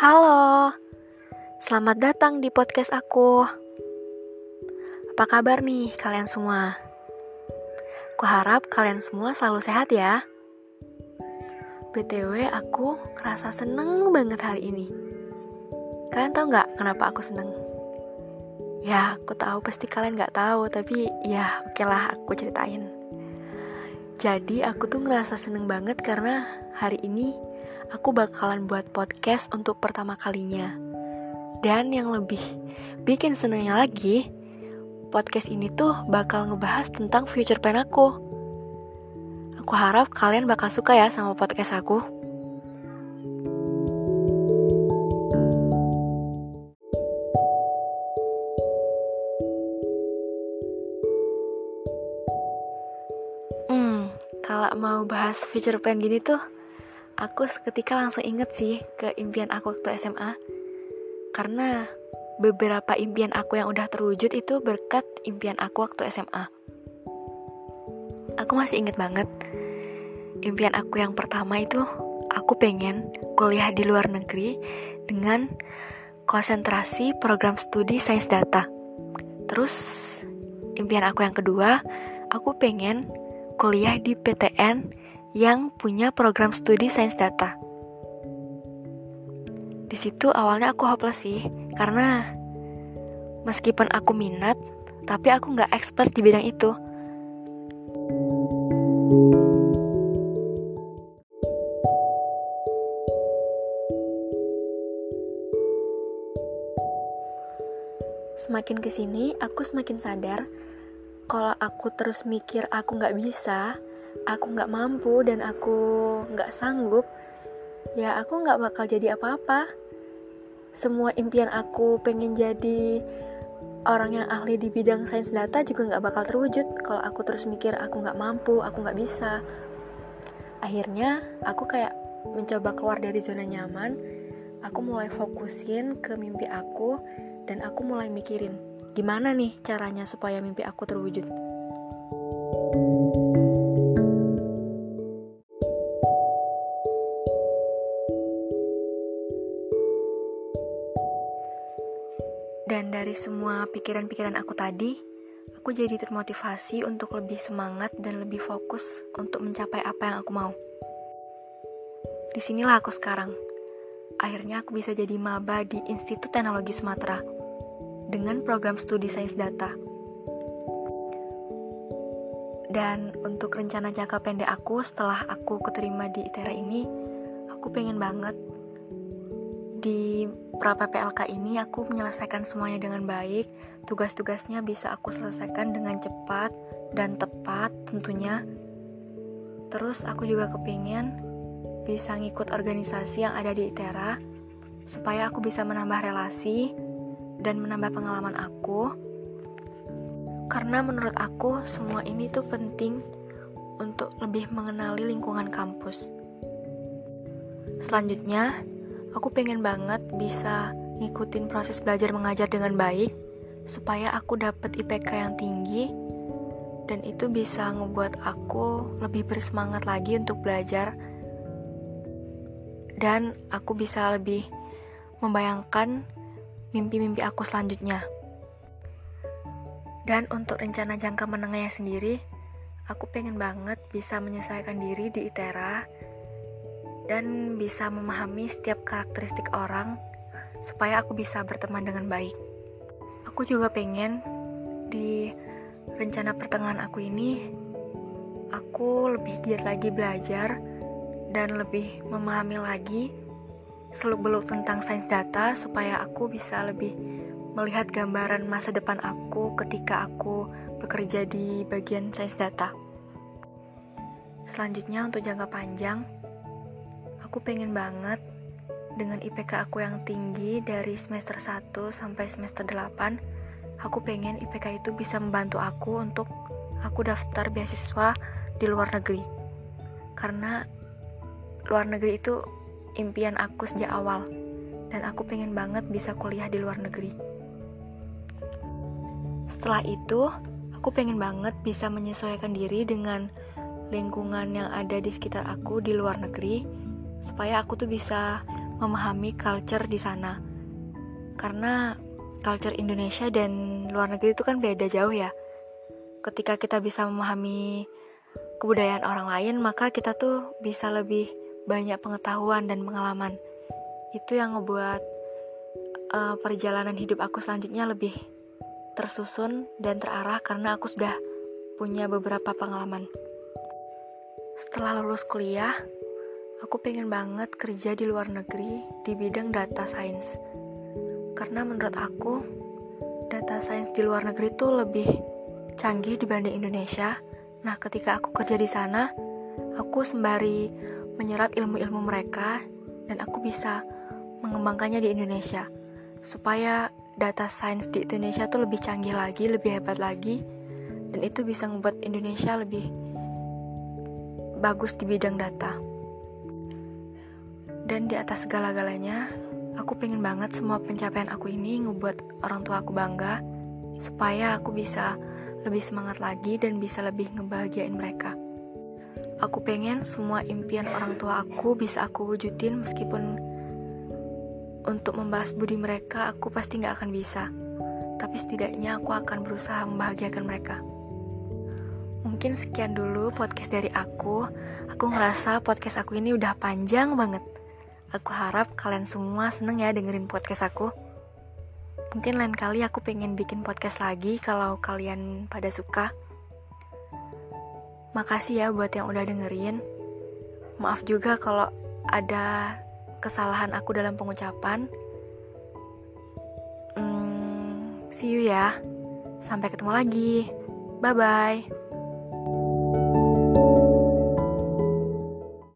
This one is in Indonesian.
Halo, selamat datang di podcast aku. Apa kabar nih kalian semua? Aku harap kalian semua selalu sehat ya. BTW aku ngerasa seneng banget hari ini. Kalian tahu nggak kenapa aku seneng? Ya, aku tahu pasti kalian nggak tahu, tapi ya oke lah aku ceritain. Jadi aku tuh ngerasa seneng banget karena hari ini aku bakalan buat podcast untuk pertama kalinya. Dan yang lebih bikin senangnya lagi, podcast ini tuh bakal ngebahas tentang future plan aku. Aku harap kalian bakal suka ya sama podcast aku. Hmm, kalau mau bahas future plan gini tuh, aku seketika langsung inget sih ke impian aku waktu SMA. Karena beberapa impian aku yang udah terwujud itu berkat impian aku waktu SMA. Aku masih inget banget. Impian aku yang pertama itu aku pengen kuliah di luar negeri dengan konsentrasi program studi sains data. Terus impian aku yang kedua, aku pengen kuliah di PTN yang punya program studi sains data. Di situ awalnya aku hopeless sih, karena meskipun aku minat, tapi aku nggak expert di bidang itu. Semakin ke sini, aku semakin sadar kalau aku terus mikir aku nggak bisa, aku nggak mampu dan aku nggak sanggup, ya aku nggak bakal jadi apa-apa. Semua impian aku pengen jadi orang yang ahli di bidang sains data juga nggak bakal terwujud kalau aku terus mikir aku nggak mampu, aku nggak bisa. Akhirnya aku kayak mencoba keluar dari zona nyaman. Aku mulai fokusin ke mimpi aku dan aku mulai mikirin gimana nih caranya supaya mimpi aku terwujud. Dan dari semua pikiran-pikiran aku tadi, aku jadi termotivasi untuk lebih semangat dan lebih fokus untuk mencapai apa yang aku mau. Di sinilah aku sekarang. Akhirnya aku bisa jadi maba di Institut Teknologi Sumatera dengan program studi sains data. Dan untuk rencana jangka pendek aku setelah aku keterima di ITERA ini, aku pengen banget di pra PPLK ini aku menyelesaikan semuanya dengan baik. Tugas-tugasnya bisa aku selesaikan dengan cepat dan tepat tentunya. Terus aku juga kepingin bisa ngikut organisasi yang ada di ITERA supaya aku bisa menambah relasi dan menambah pengalaman aku. Karena menurut aku semua ini tuh penting untuk lebih mengenali lingkungan kampus. Selanjutnya, Aku pengen banget bisa ngikutin proses belajar mengajar dengan baik supaya aku dapat IPK yang tinggi dan itu bisa ngebuat aku lebih bersemangat lagi untuk belajar dan aku bisa lebih membayangkan mimpi-mimpi aku selanjutnya. Dan untuk rencana jangka menengahnya sendiri, aku pengen banget bisa menyesuaikan diri di ITERA dan bisa memahami setiap karakteristik orang supaya aku bisa berteman dengan baik. Aku juga pengen di rencana pertengahan aku ini aku lebih giat lagi belajar dan lebih memahami lagi seluk-beluk tentang sains data supaya aku bisa lebih melihat gambaran masa depan aku ketika aku bekerja di bagian sains data. Selanjutnya untuk jangka panjang, Aku pengen banget dengan IPK aku yang tinggi dari semester 1 sampai semester 8, aku pengen IPK itu bisa membantu aku untuk aku daftar beasiswa di luar negeri. Karena luar negeri itu impian aku sejak awal dan aku pengen banget bisa kuliah di luar negeri. Setelah itu, aku pengen banget bisa menyesuaikan diri dengan lingkungan yang ada di sekitar aku di luar negeri supaya aku tuh bisa memahami culture di sana. Karena culture Indonesia dan luar negeri itu kan beda jauh ya. Ketika kita bisa memahami kebudayaan orang lain, maka kita tuh bisa lebih banyak pengetahuan dan pengalaman. Itu yang ngebuat uh, perjalanan hidup aku selanjutnya lebih tersusun dan terarah karena aku sudah punya beberapa pengalaman. Setelah lulus kuliah, aku pengen banget kerja di luar negeri di bidang data science. Karena menurut aku, data science di luar negeri itu lebih canggih dibanding Indonesia. Nah, ketika aku kerja di sana, aku sembari menyerap ilmu-ilmu mereka dan aku bisa mengembangkannya di Indonesia. Supaya data science di Indonesia tuh lebih canggih lagi, lebih hebat lagi, dan itu bisa membuat Indonesia lebih bagus di bidang data. Dan di atas segala-galanya, aku pengen banget semua pencapaian aku ini ngebuat orang tua aku bangga, supaya aku bisa lebih semangat lagi dan bisa lebih ngebahagiain mereka. Aku pengen semua impian orang tua aku bisa aku wujudin meskipun untuk membalas budi mereka aku pasti nggak akan bisa. Tapi setidaknya aku akan berusaha membahagiakan mereka. Mungkin sekian dulu podcast dari aku. Aku ngerasa podcast aku ini udah panjang banget. Aku harap kalian semua seneng ya dengerin podcast aku. Mungkin lain kali aku pengen bikin podcast lagi kalau kalian pada suka. Makasih ya buat yang udah dengerin. Maaf juga kalau ada kesalahan aku dalam pengucapan. Hmm, see you ya. Sampai ketemu lagi. Bye bye.